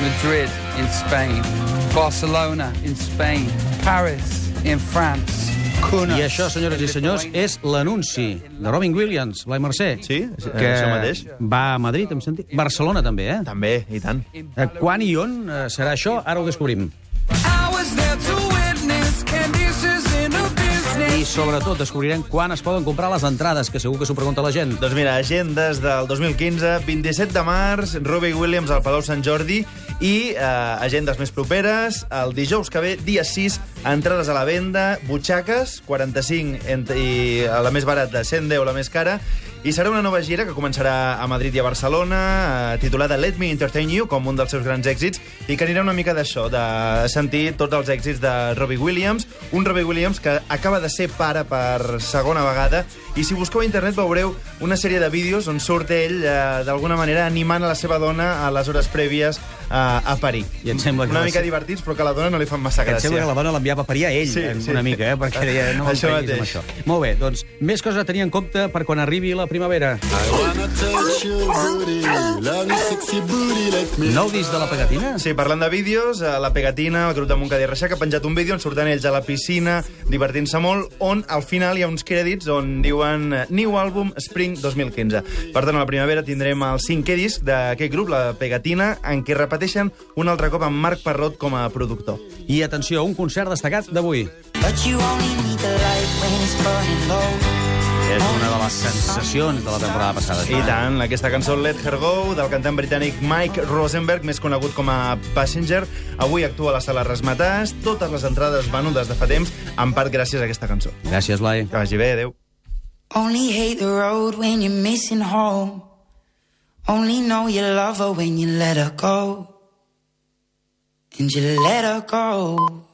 Madrid in Spain, Barcelona in Spain, Paris in France. I això, senyores i senyors, és l'anunci de Robin Williams, Blai Mercè. Sí, que això mateix. va a Madrid, em sentit. Barcelona també, eh? També, i tant. Eh, Quan i on eh, serà això? Ara ho descobrim. Sobretot descobrirem quan es poden comprar les entrades, que segur que s'ho pregunta la gent. Doncs mira, agendes del 2015, 27 de març, Robbie Williams al Palau Sant Jordi i eh, agendes més properes, el dijous que ve, dia 6, entrades a la venda, butxaques, 45 ent- i a la més barata, 110 la més cara, i serà una nova gira que començarà a Madrid i a Barcelona, eh, titulada Let Me Entertain You, com un dels seus grans èxits, i que anirà una mica d'això, de sentir tots els èxits de Robbie Williams, un Robbie Williams que acaba de ser pare per segona vegada, i si busqueu a internet veureu una sèrie de vídeos on surt ell, eh, d'alguna manera, animant a la seva dona a les hores prèvies eh, a parir. I em sembla que una mica ser- divertits, però que a la dona no li fan massa Que em sembla gràcia. que la dona l'enviava a parir a ell, Sí, sí. una mica, eh? perquè deia, no Això això amb mateix. això. Molt bé, doncs, més coses a tenir en compte per quan arribi la primavera. Nou disc de la pegatina? Sí, parlant de vídeos, eh, la Pegatina, el grup de Montcada i Reixac, ha penjat un vídeo on surten ells a la piscina, divertint-se molt, on al final hi ha uns crèdits on diuen eh, New Album Spring 2015. Per tant, a la primavera tindrem el cinquè disc d'aquest grup, la Pegatina, en què repeteixen un altre cop amb Marc Parrot com a productor. I atenció, un concert destacat d'avui. But you only need the light when it's burning low. És una de les sensacions de la temporada passada. I tant, aquesta cançó Let Her Go, del cantant britànic Mike Rosenberg, més conegut com a Passenger, avui actua a la sala Rasmatàs, totes les entrades venudes de fa temps, en part gràcies a aquesta cançó. Gràcies, Blai. Que vagi bé, adeu. Only hate the road when you're missing home. Only know you love her when you let her go. And you let her go.